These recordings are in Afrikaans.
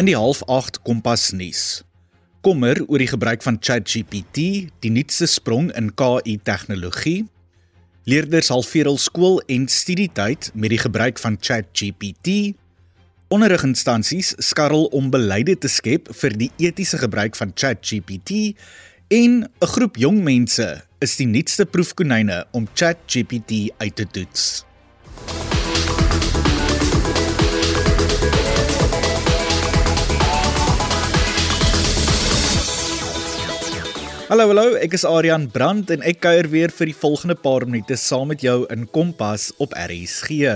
In die half 8 Kompas nuus. Kommer oor die gebruik van ChatGPT, die nuutste sprong in KI tegnologie. Leerders halveer hul skool en studietyd met die gebruik van ChatGPT. Onderriginstansies skarrel om beleide te skep vir die etiese gebruik van ChatGPT en 'n groep jong mense is die nuutste proefkonyne om ChatGPT uit te toets. Hallo hallo, ek is Adrian Brandt en ek kuier weer vir die volgende paar minute saam met jou in Kompas op RSG.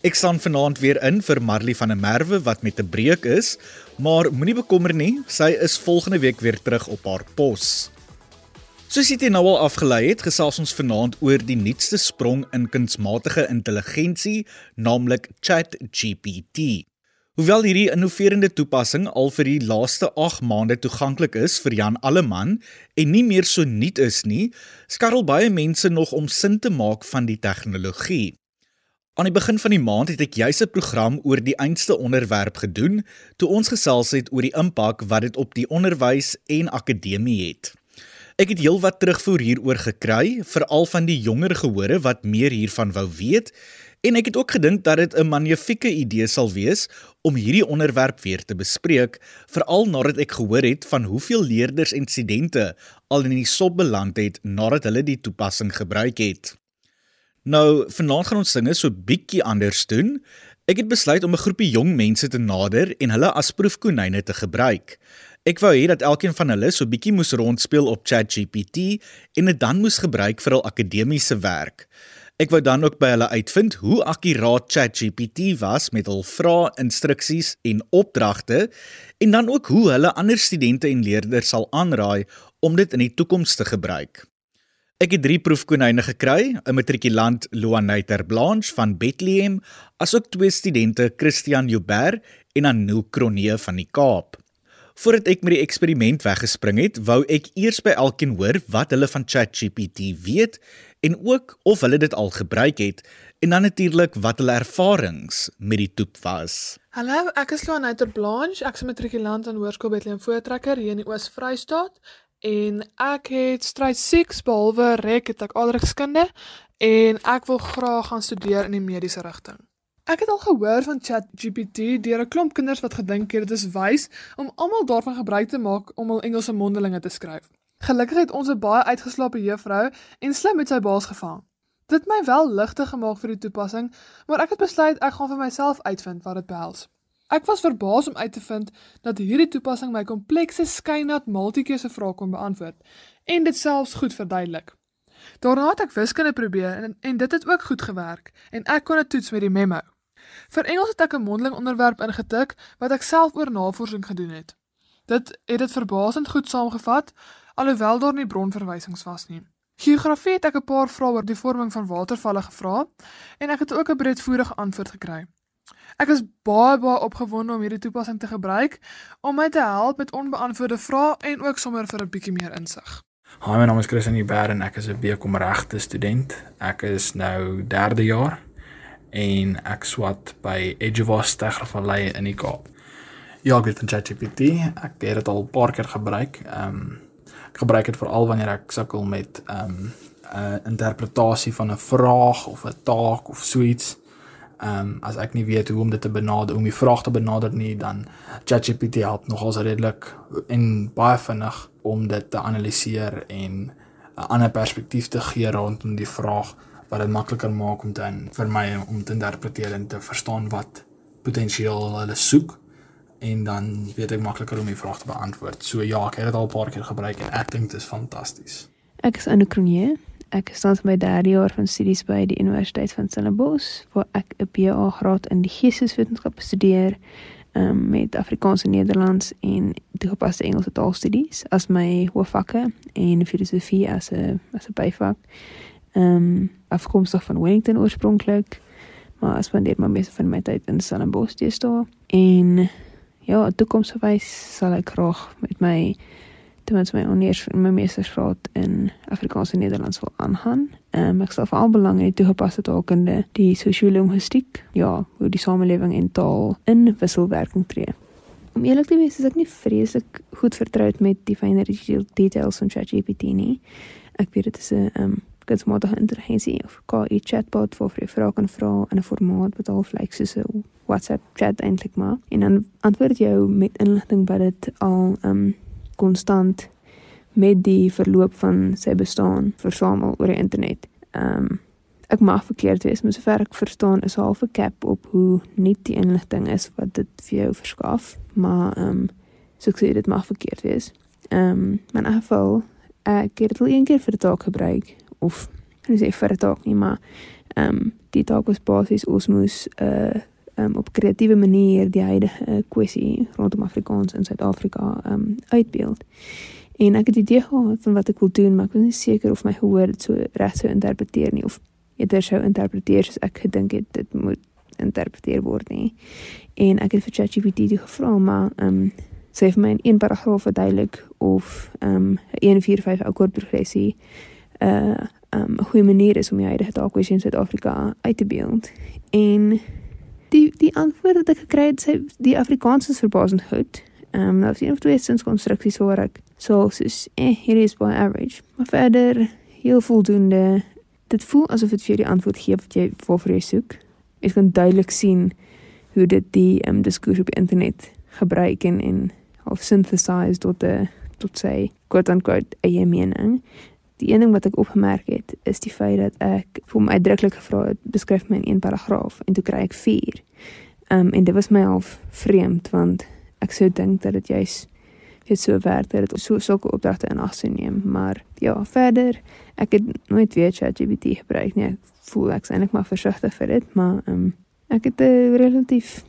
Ek staan vanaand weer in vir Marley van der Merwe wat met 'n breek is, maar moenie bekommer nie, sy is volgende week weer terug op haar pos. Soos jy nou al afgelei het, gesels ons vanaand oor die nuutste sprong in kunsmatige intelligensie, naamlik ChatGPT. Hoewel hierdie innoverende toepassing al vir die laaste 8 maande toeganklik is vir Jan Alleman en nie meer so nuut is nie, skarrel baie mense nog om sin te maak van die tegnologie. Aan die begin van die maand het ek juis 'n program oor die einste onderwerp gedoen toe ons gesels het oor die impak wat dit op die onderwys en akademie het. Ek het heelwat terugvoer hieroor gekry, veral van die jonger gehore wat meer hiervan wou weet En ek het ook gedink dat dit 'n magnifieke idee sal wees om hierdie onderwerp weer te bespreek, veral nadat ek gehoor het van hoeveel leerders en studente al in die sop beland het nadat hulle die toepassing gebruik het. Nou, vanaand gaan ons dinge so bietjie anders doen. Ek het besluit om 'n groepie jong mense te nader en hulle as proefkonyne te gebruik. Ek wou hê dat elkeen van hulle so bietjie moes rondspeel op ChatGPT en dit dan moes gebruik vir hul akademiese werk. Ek wou dan ook by hulle uitvind hoe akkuraat ChatGPT was met hul vrae, instruksies en opdragte en dan ook hoe hulle ander studente en leerders sal aanraai om dit in die toekoms te gebruik. Ek het 3 proefkonyne gekry, 'n matrikulant Luanaiter Blanche van Bethlehem, asook twee studente Christian Joubert en Anouk Cronje van die Kaap. Voordat ek met die eksperiment weggespring het, wou ek eers by elkeen hoor wat hulle van ChatGPT weet en ook of hulle dit al gebruik het en dan natuurlik wat hulle ervarings met die toep was. Hallo, ek is Loanaiter Blanche, ek is matrikulant aan Hoërskool Bethlehem Voortrekker hier in die Oos-Vrystaat en ek het stryd 6 behalwe rek het ek alregskunde en ek wil graag gaan studeer in die mediese rigting. Ek het al gehoor van ChatGPT deur 'n klomp kinders wat gedink het dit is wys om almal daarvan gebruik te maak om hul Engelse mondelinge te skryf. Gelukkig het ons 'n baie uitgeslaapte juffrou en slim met sy baas gevang. Dit my wel ligter gemaak vir die toepassing, maar ek het besluit ek gaan vir myself uitvind wat dit behels. Ek was verbaas om uit te vind dat hierdie toepassing my komplekse skynat multikeuse vrae kon beantwoord en dit selfs goed verduidelik. Daarna het ek wiskunde probeer en en dit het ook goed gewerk en ek kon dit toets met die memo. Vir Engels het ek 'n mondeling onderwerp ingetik wat ek self oor navorsing gedoen het. Dit het dit verbasend goed saamgevat alhoewel daar nie bronverwysings was nie. Geografie het ek 'n paar vrae oor die vorming van watervalle gevra en ek het ook 'n breedvoerige antwoord gekry. Ek is baie baie opgewonde om hierdie toepassing te gebruik om my te help met onbeantwoorde vrae en ook sommer vir 'n bietjie meer insig. Hi, my naam is Chris Aniber en ek is 'n BCom regte student. Ek is nou 3de jaar en ek swat by Edgewast Tegnologie in die Kaap. Ja, ek het van ChatGPT. Ek het dit al 'n paar keer gebruik. Ehm um, ek gebruik dit veral wanneer ek sukkel met ehm um, 'n interpretasie van 'n vraag of 'n taak of so iets. Ehm um, as ek nie weet hoe om dit te benader, om die vraag te benader nie, dan ChatGPT help nogals redelik en baie vinnig om dit te analiseer en 'n ander perspektief te gee rondom die vraag wat dit makliker maak om dan vir my om te interpreteer en te verstaan wat potensieel hulle soek en dan weet ek makliker om die vraag te beantwoord. So ja, ek het dit al 'n paar keer gebruik en ek dink dit is fantasties. Ek is Anukronie. Ek is tans my derde jaar van studies by die Universiteit van Stellenbosch, waar ek 'n BA graad in die geesteswetenskappe studeer um, met Afrikaans en Nederlands en toegepaste Engelse taalstudies as my hoofvakke en filosofie as 'n as 'n byvak. Ehm um, afkomstig van Wellington oorspronklik, maar spandeer maar meeste van my tyd in Stellenbosch deesdae en ja, toekomsgewys sal ek graag met my ten minste my onderwys my meestersgraad in Afrikaans en Nederlands wil aangaan. Ehm um, ek stel veral belang die toegepaste taalkunde, die sosio-linguïstiek, ja, hoe die samelewing en taal in wisselwerking tree. om eerlik te wees, is ek nie vreeslik goed vertroud met die fynere details van ChatGPT nie. Ek weet dit is 'n ehm um, kunsmatige intelligensie of KI chatbot waar jy vrae kan vra in 'n formaat wat half lyk soos 'n WhatsApp chat eintlik maar en dan antwoord jou met inligting wat dit al um konstant met die verloop van sy bestaan versamel oor die internet. Um ek mag verkeerd wees, maar sover ek verstaan is half 'n cap op hoe nie die inligting is wat dit vir jou verskaf, maar um so ek sê dit mag verkeerd wees. Um maar in geval ek het dit al een keer vir 'n taak gebruik of hulle sê vir 'n taak nie, maar ehm um, die taak was basies ons moes 'n uh, eh, um, op kreatiewe manier die huidige uh, kwessie rondom Afrikaans in Suid-Afrika ehm um, uitbeeld. En ek het idee gehad van wat ek wil doen, maar ek was nie seker of my gehoor dit so reg sou interpreteer nie of eerder sou interpreteer soos ek gedink het dit moet interpreteer word nie. En ek het vir ChatGPT gevra, maar ehm um, sê vir my in een paragraaf verduidelik of ehm um, 'n 145 akkoord progressie 'n uh, um, goeie manier is om die huidige taalkwessie in Suid-Afrika uit te beeld. En die die antwoord wat ek gekry het, sê die Afrikaans is verbasend goed. Ehm um, nou sien of twee sins konstruksies waar ek so soos eh hier is by average. Maar verder heel voldoende. Dit voel asof dit vir die antwoord gee wat jy waarvoor jy soek. Jy kan duidelik sien hoe dit die ehm um, diskurs op die internet gebruik en en of synthesize tot 'n tot sê quote unquote eie mening. Die een ding wat ek opgemerk het, is die feit dat ek vir my uitdruklik gevra het, beskryf my in een paragraaf en toe kry ek 4. Ehm um, en dit was my half vreemd want ek sou dink dat dit juis het so werk dat dit so sulke opdragte in ag sou neem, maar ja, verder ek het nooit weer ChatGPT gebruik nie. Ek voel ek is eintlik maar versigtig vir dit, maar ehm um, ek het 'n relatief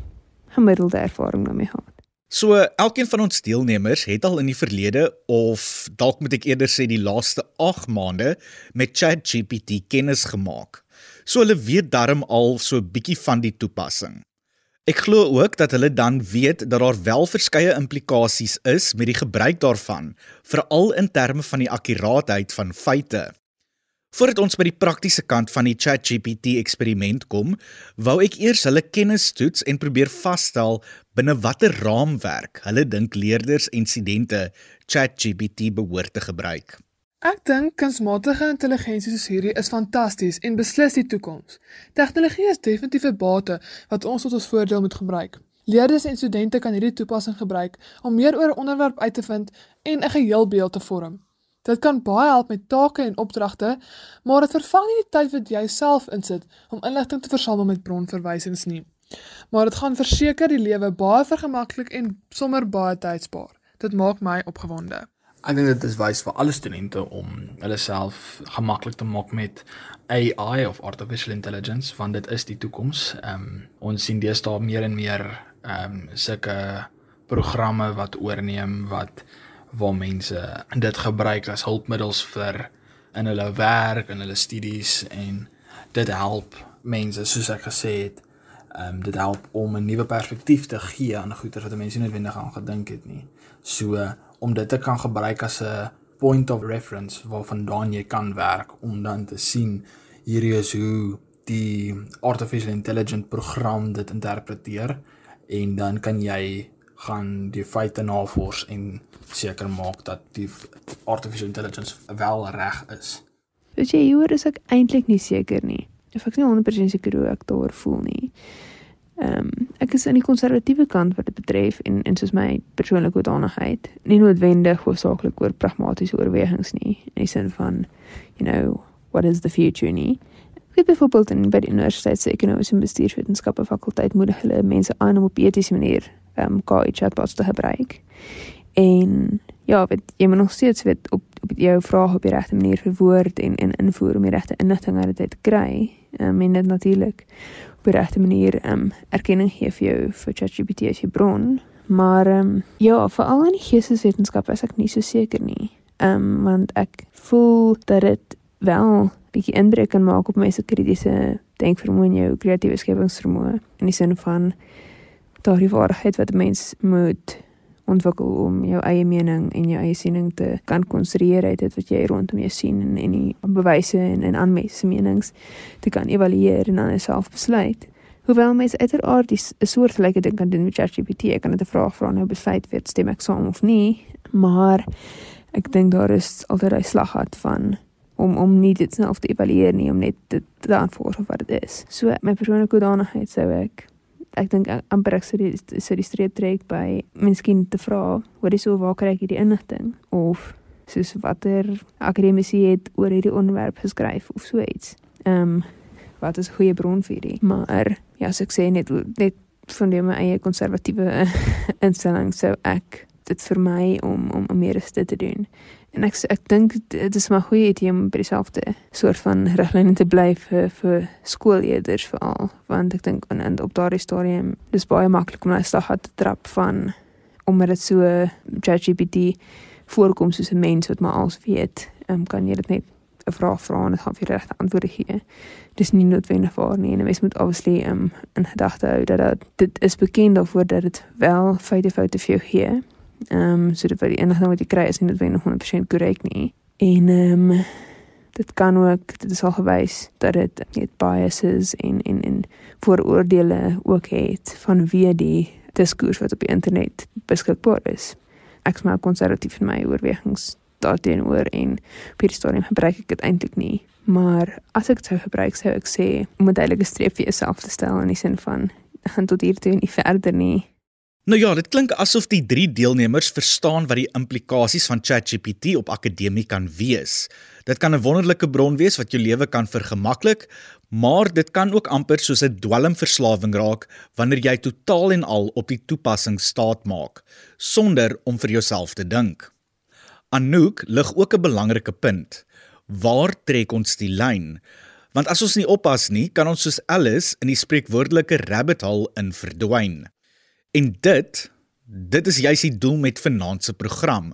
gemiddelde ervaring daarmee gehad. So elkeen van ons deelnemers het al in die verlede of dalk moet ek eerder sê die laaste 8 maande met ChatGPT kennis gemaak. So hulle weet darm al so 'n bietjie van die toepassing. Ek glo ook dat hulle dan weet dat daar wel verskeie implikasies is met die gebruik daarvan, veral in terme van die akkuraatheid van feite. Voordat ons by die praktiese kant van die ChatGPT eksperiment kom, wou ek eers hulle kennis toets en probeer vasstel binne watter raamwerk hulle dink leerders en studente ChatGPT behoort te gebruik. Ek dink kunsmatige intelligensie soos hierdie is fantasties en beslis die toekoms. Tegnologie is definitief 'n bate wat ons tot ons voordeel moet gebruik. Leerders en studente kan hierdie toepassing gebruik om meer oor onderwerp uit te vind en 'n geheelbeeld te vorm. Dit kan baie help met take en opdragte, maar dit vervang nie die tyd wat jy self insit om inligting te versamel met bronverwysings nie. Maar dit gaan verseker die lewe baie vergemaklik en sommer baie tyd spaar. Dit maak my opgewonde. Ek dink dit is wys vir alle studente om hulle self gemaklik te maak met AI of artificial intelligence want dit is die toekoms. Ehm um, ons sien deesdae meer en meer ehm um, sulke programme wat oorneem wat waar mense dit gebruik as hulpmiddels vir in hulle werk en hulle studies en dit help mense soos ek gesê het ehm um, dit help om 'n nuwe perspektief te gee aan goeie wat mense nie noodwendig aan gedink het nie. So om dit te kan gebruik as 'n point of reference waarvandaan jy kan werk om dan te sien hierdie is hoe die artificial intelligent program dit interpreteer en dan kan jy gaan die feite navors en seker maak dat die artificial intelligence wel reg is. Weet jy, hier is ek eintlik nie seker nie. Of ek is nie 100% seker hoe ek daaroor voel nie. Ehm um, ek is aan die konservatiewe kant wat dit betref en en soos my persoonlike hoedanigheid, nie noodwendig hoofsaaklik oor pragmatiese oorwegings nie, in die sin van you know, what is the future nie. Ek het byvoorbeeld in by die Universiteit se Ekonomiese en Bestuurswetenskappe fakulteit moedig hulle mense aan om op etiese manier ehm um, KI chatbots te gebruik. En ja, weet jy moet nog steeds weet op op jou vrae op die regte manier verwoord en en invoer om die regte inligting uit dit te kry. Ehm um, en dit natuurlik op die regte manier ehm um, erkenning gee vir jou vir ChatGPT as jou bron. Maar ehm um, ja, veral in die geesteswetenskappe is ek nie so seker nie. Ehm um, want ek voel dat dit wel bietjie inbreuk kan maak op mense kritiese denkvermoë en jou kreatiewe skepingsvermoë in die sin van daardie vaardigheid wat 'n mens moet ontwikkel om jou eie mening en jou eie siening te kan konstrueer uit dit wat jy rondom jou sien en en die bewyse en en aanmesse menings te kan evalueer en dan self besluit Hoewel mense uiteraard 'n soortgelyke ding kan doen met ChatGPT, ek kan dit 'n vraag vra nou besluit weet stem ek saam of nie, maar ek dink daar is altyd 'n slaggat van om om nie dit self te evalueer nie, om net te antwoord op wat dit is. So my persoonlike hoedanigheid sou ek ek dink amper ek sou die, sou die streep trek by miskien te vra, wat is so waar kry ek hierdie inligting of soos watter akademici het oor hierdie onderwerp geskryf of so iets. Ehm um, wat is 'n goeie bron vir hierdie? Maar ja, so ek sê net net van die my eie konservatiewe instelling sou ek dit vir my om om, om meer te doen. En ek ek dink dit is maar goeie idee om by dieselfde soort van riglyne te bly vir vir skoolleerders veral, want ek dink en op daardie stadium dis baie maklik om net stap te trap van omdat dit so ChatGPT voorkom soos 'n mens wat maar alles weet, um, kan jy dit net 'n vraag vra en dit gaan vir regte antwoorde gee. Dis nie noodwendig waar nie en mens moet obviously um, in gedagte hou dat, dat dit is bekend daarvoor dat dit wel feite foute vir jou gee. Ehm um, so dat vir die enigste wat jy kry is nie noodwendig 100% korrek nie. En ehm um, dit kan ook dit is al gewys dat dit net biases en en en vooroordeele ook het van wie die diskurs wat op die internet beskikbaar is ek's maar konservatief in my oorwegings daarteenoor en op hierdie stadium gebruik ek dit eintlik nie. Maar as ek dit sou gebruik, sou ek sê om 'n duidelike streep vir jouself te stel in die sin van gaan tot hier toe en nie verder nie. Nou ja, dit klink asof die drie deelnemers verstaan wat die implikasies van ChatGPT op akademie kan wees. Dit kan 'n wonderlike bron wees wat jou lewe kan vergemaklik, maar dit kan ook amper soos 'n dwelmverslawing raak wanneer jy totaal en al op die toepassing staat maak sonder om vir jouself te dink. Anouk lig ook 'n belangrike punt. Waar trek ons die lyn? Want as ons nie oppas nie, kan ons soos Alice in die spreekwoordelike rabbit hole in verdwyn. En dit, dit is juis die doel met vanaand se program.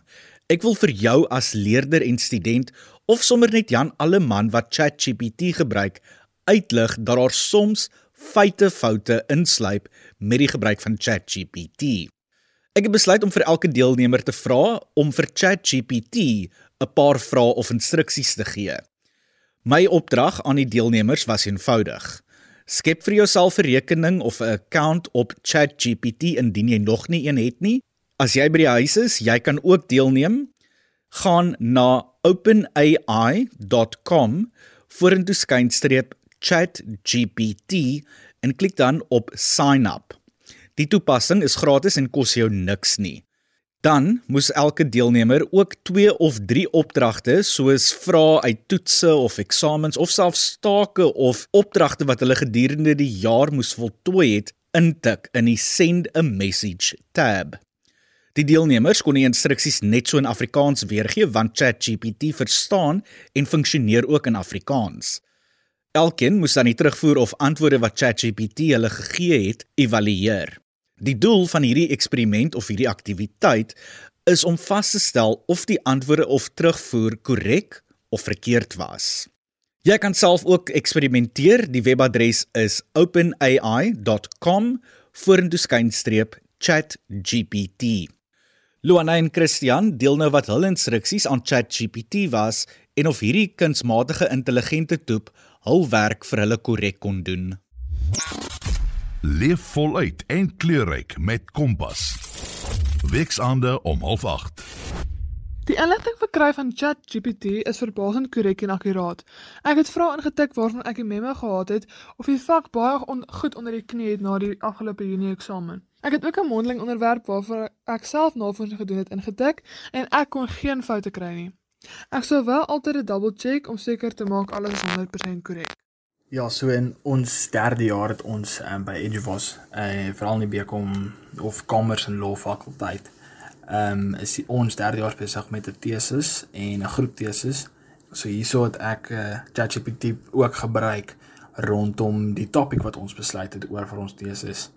Ek wil vir jou as leerder en student of sommer net Jan alle man wat ChatGPT gebruik uitlig dat daar soms feite foute insluip met die gebruik van ChatGPT. Ek het besluit om vir elke deelnemer te vra om vir ChatGPT 'n paar vrae of instruksies te gee. My opdrag aan die deelnemers was eenvoudig. Skep vir jouself 'n rekening of 'n account op ChatGPT indien jy nog nie een het nie. As jy by die huis is, jy kan ook deelneem. Gaan na openai.com vorentoe skynstreep ChatGPT en klik dan op sign up. Die toepassing is gratis en kos jou niks nie. Dan moes elke deelnemer ook 2 of 3 opdragte soos vrae uit toetse of eksamens of selfs stake of opdragte wat hulle gedurende die jaar moes voltooi het intik in die send a message tab. Die deelnemers kon die instruksies net so in Afrikaans weergee want ChatGPT verstaan en funksioneer ook in Afrikaans. Elkeen moes dan die terugvoer of antwoorde wat ChatGPT hulle gegee het, evalueer. Die doel van hierdie eksperiment of hierdie aktiwiteit is om vas te stel of die antwoorde of terugvoer korrek of verkeerd was. Jy kan self ook eksperimenteer. Die webadres is openai.com vorentoe skynstreep chatgpt. Luana en Christian deel nou wat hul instruksies aan ChatGPT was en of hierdie kunsmatige intelligente toep hul werk vir hulle korrek kon doen. Leef voluit en kleurryk met Kompas. Weksaande om 08:30. Die inligting verkry van ChatGPT is verbasend korrek en akkuraat. Ek het vrae ingetik waarvan ek 'n memo gehad het of die vak baie on goed onder die knie het na die afgelope Junie eksamen. Ek het ook 'n mondeling onderwerp waarvoor ek self navorsing gedoen het ingetik en ek kon geen foute kry nie. Ek sou wel altyd 'n double check om seker te maak alles is 100% korrek. Ja, so in ons derde jaar het ons um, by Edgevos, eh uh, veral in die BCom of Commerce en Law fakulteit, ehm um, is die, ons derde jaar besig met 'n tesis en 'n groep tesis. So hierso het ek uh, ChatGPT ook gebruik rondom die topik wat ons besluit het oor vir ons tesis,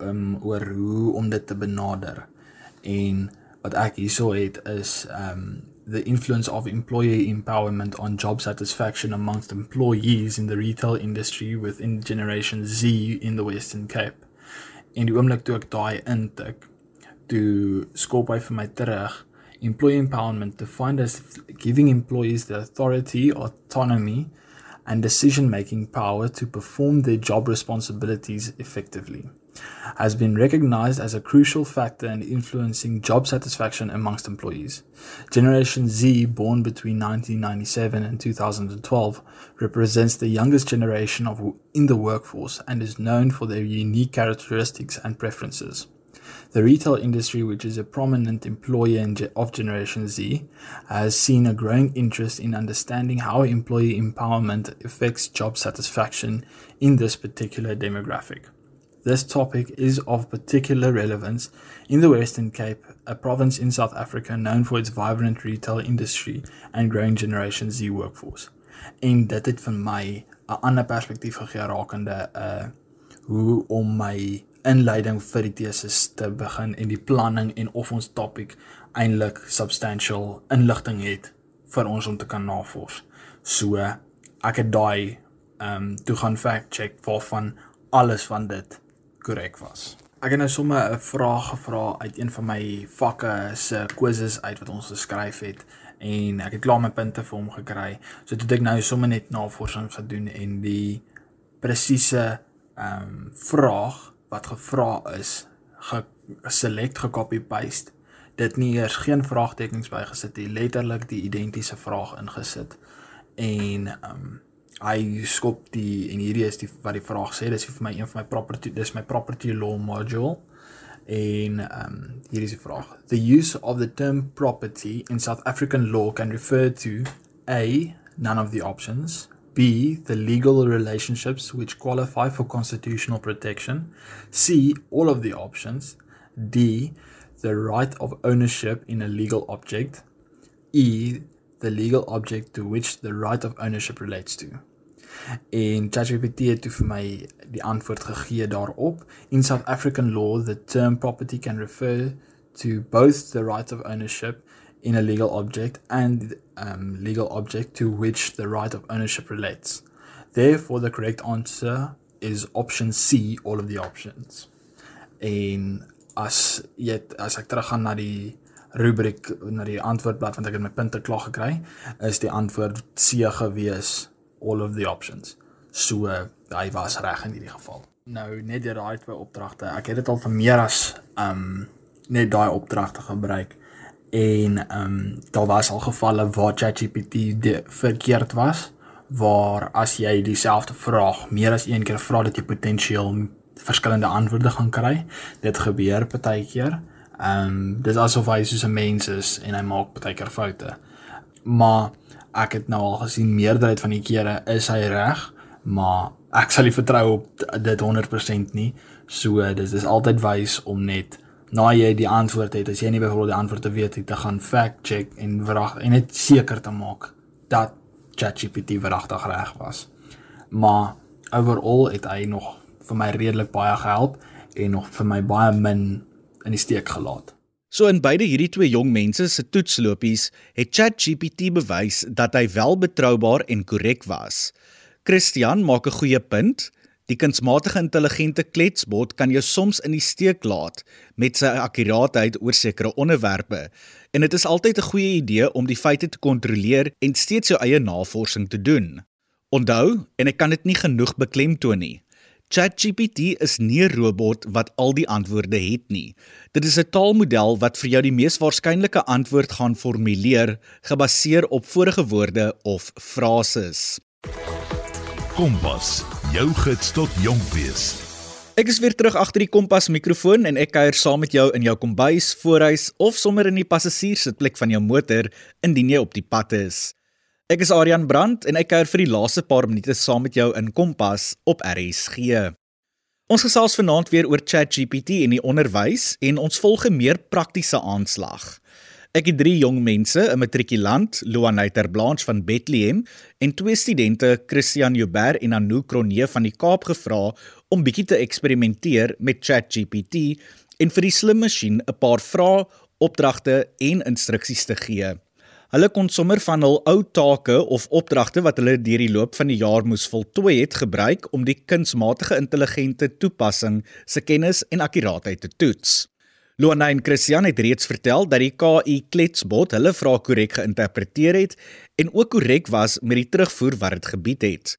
ehm um, oor hoe om dit te benader. En wat ek hierso het is ehm um, the influence of employee empowerment on job satisfaction amongst employees in the retail industry within Generation Z in the Western Cape. En die oomblik toe ek daai intik, toe skop hy vir my terug employee empowerment defined as giving employees the authority, autonomy and decision making power to perform their job responsibilities effectively, has been recognized as a crucial factor in influencing job satisfaction amongst employees. Generation Z, born between 1997 and 2012, represents the youngest generation of in the workforce and is known for their unique characteristics and preferences. The retail industry, which is a prominent employer of Generation Z, has seen a growing interest in understanding how employee empowerment affects job satisfaction in this particular demographic. This topic is of particular relevance in the Western Cape, a province in South Africa known for its vibrant retail industry and growing Generation Z workforce. En dit het vir my 'n ander perspektief gegee rakende uh hoe om my inleiding vir die teses te begin en die planning en of ons topik eintlik substantial inligting het vir ons om te kan navors. So ek het daai ehm um, toe gaan fact check waarvan alles van dit korrek was. Ek het nou sommer 'n vraag gevra uit een van my vakke se quizzes uit wat ons geskryf het en ek het klaar my punte vir hom gekry. So toe ek nou sommer net navorsing gedoen en die presiese ehm um, vraag wat gevra is geselect gecopy paste dit nie eers geen vraagtekens bygesit nie letterlik die identiese vraag ingesit en um hy skop die en hierdie is die wat die my my property dis my property law module en um hier is vraag the use of the term property in South African law can refer to a none of the options B. The legal relationships which qualify for constitutional protection. C. All of the options. D. The right of ownership in a legal object. E. The legal object to which the right of ownership relates to. En ChatGPT het toe vir my die antwoord gegee daarop. In South African law, the term property can refer to both the right of ownership in a legal object and um, legal object to which the right of ownership relates. Therefore, the correct answer is option C, all of the options. En as jy as ek teruggaan na die rubriek na die antwoordblad want ek het my punte klaar gekry, is die antwoord C gewees all of the options. So hy was reg in hierdie geval. Nou net die right by opdragte. Ek het dit al vir meer as um net daai opdragte gebruik en um, daar was al gevalle waar ChatGPT verkeerd was waar as jy dieselfde vraag meer as een keer vra dat jy potensieel verskillende antwoorde gaan kry. Dit gebeur partykeer. Ehm um, dis asof hy soos 'n mens is en hy maak partykeer foute. Maar ek het nou al gesien meerderheid van die kere is hy reg, maar ek sal nie vertrou op dit 100% nie. So dis dis altyd wys om net na jy die antwoord het, as jy nie byvoorbeeld die antwoord te weet het, te gaan fact check en wrag en net seker te maak dat ChatGPT wragtig reg was. Maar overall het hy nog vir my redelik baie gehelp en nog vir my baie min in die steek gelaat. So in beide hierdie twee jong mense se toetslopies het ChatGPT bewys dat hy wel betroubaar en korrek was. Christian maak 'n goeie punt. Die kunsmatige intelligente kletsbot kan jou soms in die steek laat met sy akkuraatheid oor sekere onderwerpe. En dit is altyd 'n goeie idee om die feite te kontroleer en steeds jou eie navorsing te doen. Onthou, en ek kan dit nie genoeg beklemtoon nie. ChatGPT is nie 'n robot wat al die antwoorde het nie. Dit is 'n taalmodel wat vir jou die mees waarskynlike antwoord gaan formuleer gebaseer op vorige woorde of frases. Kompas jou gids tot jonk wees. Ek is weer terug agter die kompas mikrofoon en ek kuier saam met jou in jou kombuis, voorhuis of sommer in die passasierssitplek van jou motor indien jy op die pad is. Ek is Adrian Brandt en ek kuier vir die laaste paar minute saam met jou in Kompas op RSG. Ons gesels vanaand weer oor ChatGPT en die onderwys en ons volg 'n meer praktiese aanslag. Ek het drie jong mense, 'n matrikulant, Luanaiter Blanche van Bethlehem, en twee studente, Christian Joubert en Anou Cronje van die Kaap gevra om bietjie te eksperimenteer met ChatGPT en vir die slim masjien 'n paar vrae, opdragte en instruksies te gee. Hulle kon sommer van hul ou take of opdragte wat hulle deur die loop van die jaar moes voltooi het gebruik om die kunsmatige intelligente toepassing se kennis en akkuraatheid te toets. Luana en Christian het reeds vertel dat die KI kletsbot hulle vrae korrek geïnterpreteer het en ook korrek was met die terugvoer wat dit gebied het.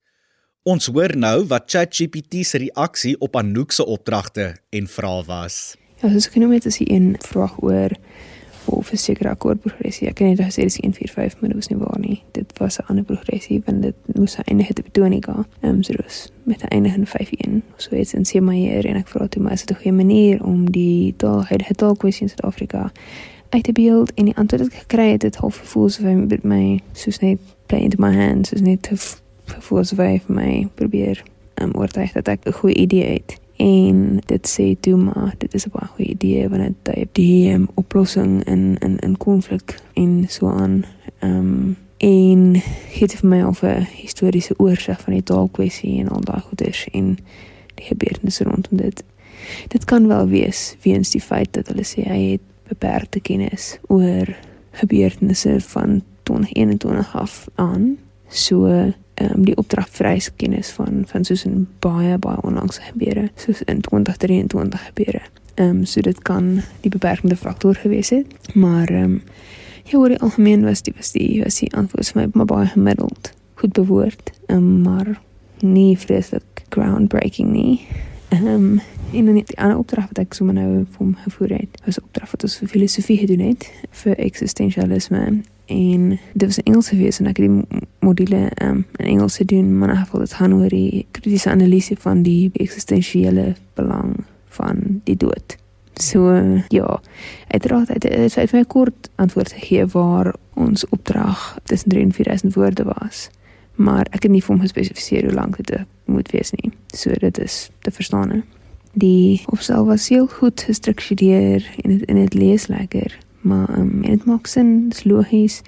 Ons hoor nou wat ChatGPT se reaksie op Anouk se opdragte en vrae was. Ja, soos ek genoem het, is die een vraag oor of 'n sekere akkoordprogressie. Ek kan net gesê dis 145, maar dit was nie waar nie. Dit was 'n ander progressie want dit moes eindig te betonika. Ehm um, so dis met 'n eindig in 51. So iets in my hier en ek vra toe maar is dit 'n goeie manier om die taal het het al kwessie in Suid-Afrika uit te beeld en die antwoord wat ek gekry het, het half gevoel so vir my soos net play into my hands, soos net te gevoel so vir my probeer um, oortuig dat ek 'n goeie idee het en dit sê toe maar dit is 'n baie goeie idee wanneer jy die um, oplossing in in in konflik en so aan ehm um, en het vir my of 'n historiese oorsig van die taalkwessie en al daai goeders en die gebeurtenisse rondom dit. Dit kan wel wees weens die feit dat hulle sê hy het beperkte kennis oor gebeurtenisse van 2021 af aan. So um, die opdrag vereis kennis van van soos 'n baie baie onlangse gebeure soos in 2023 gebeure. Ehm um, so dit kan die beperkende faktor gewees het, maar ehm um, ja, oor die algemeen was die was die was die antwoord vir my maar baie gemiddeld, goed bewoord, ehm um, maar nie vreeslik groundbreaking nie. Ehm um, en dan die ander opdrag wat ek sommer nou vir hom gevoer het, was 'n opdrag wat ons vir filosofie gedoen het vir existentialisme en dit was Engels gewees en ek het die module um, in Engels gedoen maar in geval dit gaan oor die kritiese analise van die eksistensiële belang van die dood. So ja, uiteraard het dit het my kort antwoord gegee waar ons opdrag tussen 3 en 4000 woorde was. Maar ek het nie vir hom gespesifiseer hoe lank dit moet wees nie. So dit is te verstaan. Die opstel was heel goed gestruktureer en dit in dit lees lekker maar um, dit maak sin, dit is logies.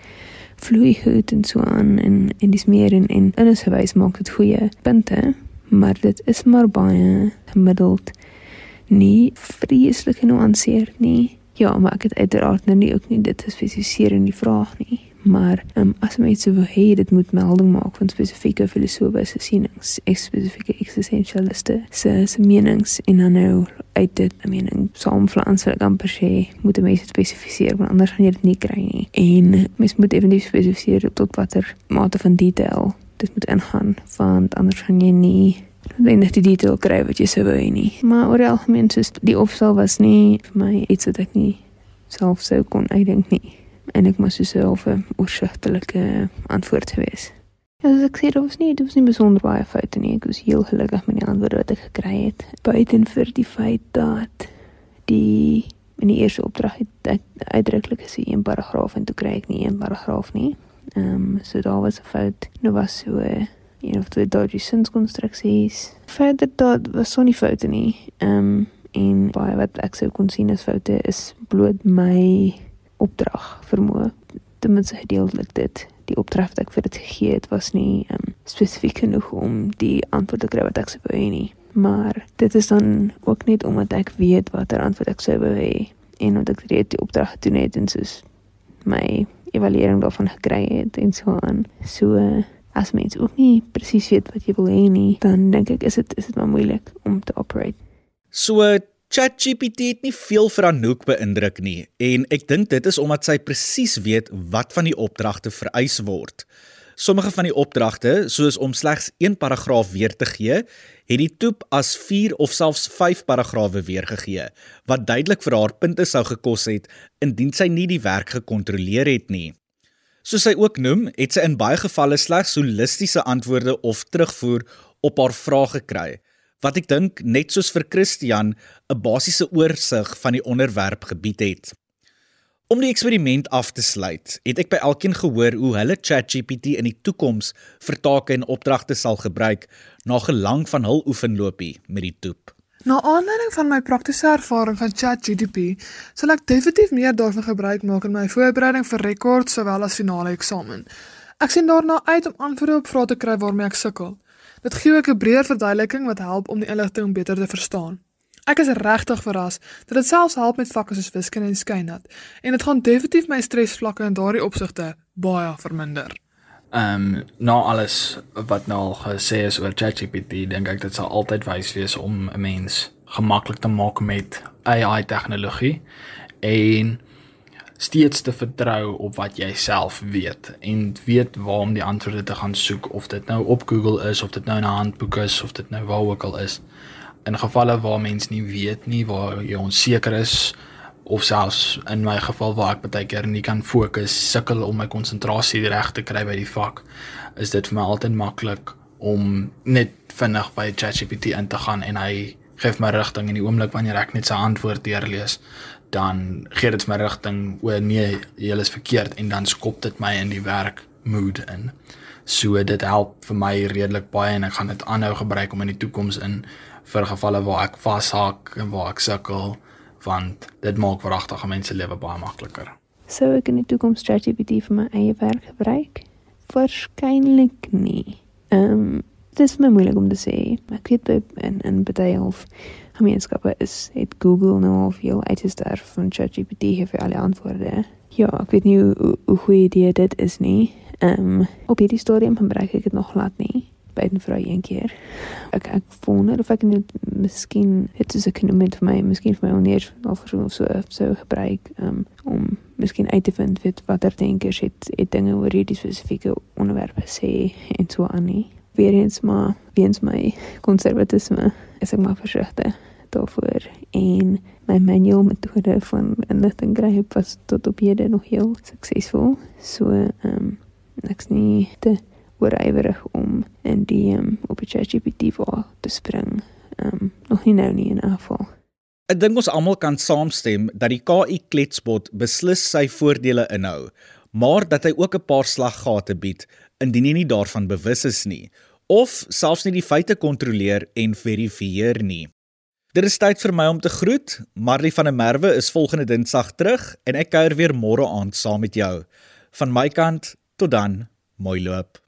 Vloei goed en so aan en en dis meer en en in 'n gewys maak dit goeie punte, maar dit is maar baie gemiddeld nie vreeslik genuanceerd nie. Ja, maar ek het uiteraard nou nie ook nie dit gespesifiseer in die vraag nie maar um, as mense wil hê dit moet melding maak van spesifieke filosofiese sienings, spesifieke existentialiste se se menings en dan nou uit dit 'n mening saamflans wil ek amper sê moet mense spesifiseer want anders gaan jy dit nie kry nie. En mens moet eventueel spesifiseer tot watter mate van detail dit moet ingaan want anders gaan jy nie dan net die detail kry wat jy sou wou hê nie. Maar oor die algemeen soos die opstel was nie vir my iets wat ek nie self sou kon uitdink nie en ek moes self 'n oorsigtelike antwoord gewees. Ja, as ek sê dit was nie, dit was nie besonder baie foute nie. Ek was heel gelukkig met die antwoorde wat ek gekry het. Buiten vir die feit dat die in die eerste opdrag het uitdruklik gesê een paragraaf en toe kry ek nie een paragraaf nie. Ehm um, so daar was 'n fout. Nou was so een of twee dodgy sinskonstruksies. Verder dat was so nie foute nie. Ehm um, en baie wat ek sou kon sien as foute is bloot my opdrag vermoë. Ten minste gedeeltelik dit. Die opdrag wat ek vir dit gegee het was nie um, spesifiek genoeg om die antwoord te kry wat ek sou wou hê nie. Maar dit is dan ook net omdat ek weet watter antwoord ek sou wou hê en omdat ek reeds die opdrag gedoen het en soos my evaluering daarvan gekry het en so aan. So as mens ook nie presies weet wat jy wil hê nie dan dink ek is dit is dit maar moeilik om te operate. So ChatGPT het nie veel vir Anouk beïndruk nie en ek dink dit is omdat sy presies weet wat van die opdragte vereis word. Sommige van die opdragte, soos om slegs een paragraaf weer te gee, het die toep as 4 of selfs 5 paragrawe weergegee, wat duidelik vir haar punte sou gekos het indien sy nie die werk gekontroleer het nie. Soos sy ook noem, het sy in baie gevalle slegs holistiese antwoorde of terugvoer op haar vrae gekry wat ek dink net soos vir Christian 'n basiese oorsig van die onderwerp gebied het. Om die eksperiment af te sluit, het ek by elkeen gehoor hoe hulle ChatGPT in die toekoms vir take en opdragte sal gebruik na gelang van hul oefenlopie met die toep. Na aanleiding van my praktiese ervaring van ChatGPT, sal ek definitief meer daarvan gebruik maak in my voorbereiding vir rekord sowel as finale eksamen. Ek sien daarna uit om antwoorde op vrae te kry waarmee ek sukkel. Dit gee ook 'n breër verduideliking wat help om die inligting beter te verstaan. Ek is regtig verras dat dit selfs help met vakke soos wiskunde en skynat en dit gaan definitief my stresvlakke in daardie opsigte baie verminder. Ehm um, na alles wat nou al gesê is oor ChatGPT, dink ek dit sal altyd wys wees om 'n mens gemaklik te maak met AI tegnologie en steeds te vertrou op wat jy self weet en weet waar om die antwoorde te gaan soek of dit nou op Google is of dit nou in 'n handboek is of dit nou waar ook al is. In gevalle waar mens nie weet nie waar jy onseker is of selfs in my geval waar ek baie keer nie kan fokus sukkel om my konsentrasie reg te kry by die vak is dit vir my altyd maklik om net vinnig by ChatGPT in te gaan en hy gee my rigting in die oomblik wanneer ek net sy antwoord deurlees dan gee dit my rigting o nee jy is verkeerd en dan skop dit my in die werk mood in so dit help vir my redelik baie en ek gaan dit aanhou gebruik om in die toekoms in vir gevalle waar ek vashak en waar ek sukkel want dit maak wragtige mense lewe baie makliker. Sou ek in die toekoms ChatGPT vir my eie werk gebruik? Waarskynlik nie. Ehm um, dit is my moeilik om te sê. Ek weet by in in baie of gemeenskappe is het Google nou al veel uitgesterf van ChatGPT vir al die antwoorde. Ja, ek weet nie hoe hoe goeie idee dit is nie. Ehm um, op hierdie stadium gebruik ek dit nog glad nie by 'n vrou een keer. Ek ek wonder of ek net miskien dit is 'n kenoement vir my, miskien vir my oneer of so so so gebruik um, om miskien uit te vind weet watter denkers het het dinge oor hierdie spesifieke onderwerpe sê en so aan nie. Weer eens maar weens my konservatisme is ek maar versigtig daarvoor en my manual metode van inligting kry pas tot op hede nog heel suksesvol. So ehm um, ek's nie te oorywerig om in die um, op die ChatGPT voor te spring. Ehm um, nog nie nou nie in afval. Ek dink ons almal kan saamstem dat die KI kletsbot beslis sy voordele inhou, maar dat hy ook 'n paar slaggate bied indien jy nie daarvan bewus is nie of selfs nie die feite kontroleer en verifieer nie. Dit is tyd vir my om te groet. Marley van der Merwe is volgende Dinsdag terug en ek kuier weer môre aand saam met jou. Van my kant tot dan, mooi loop.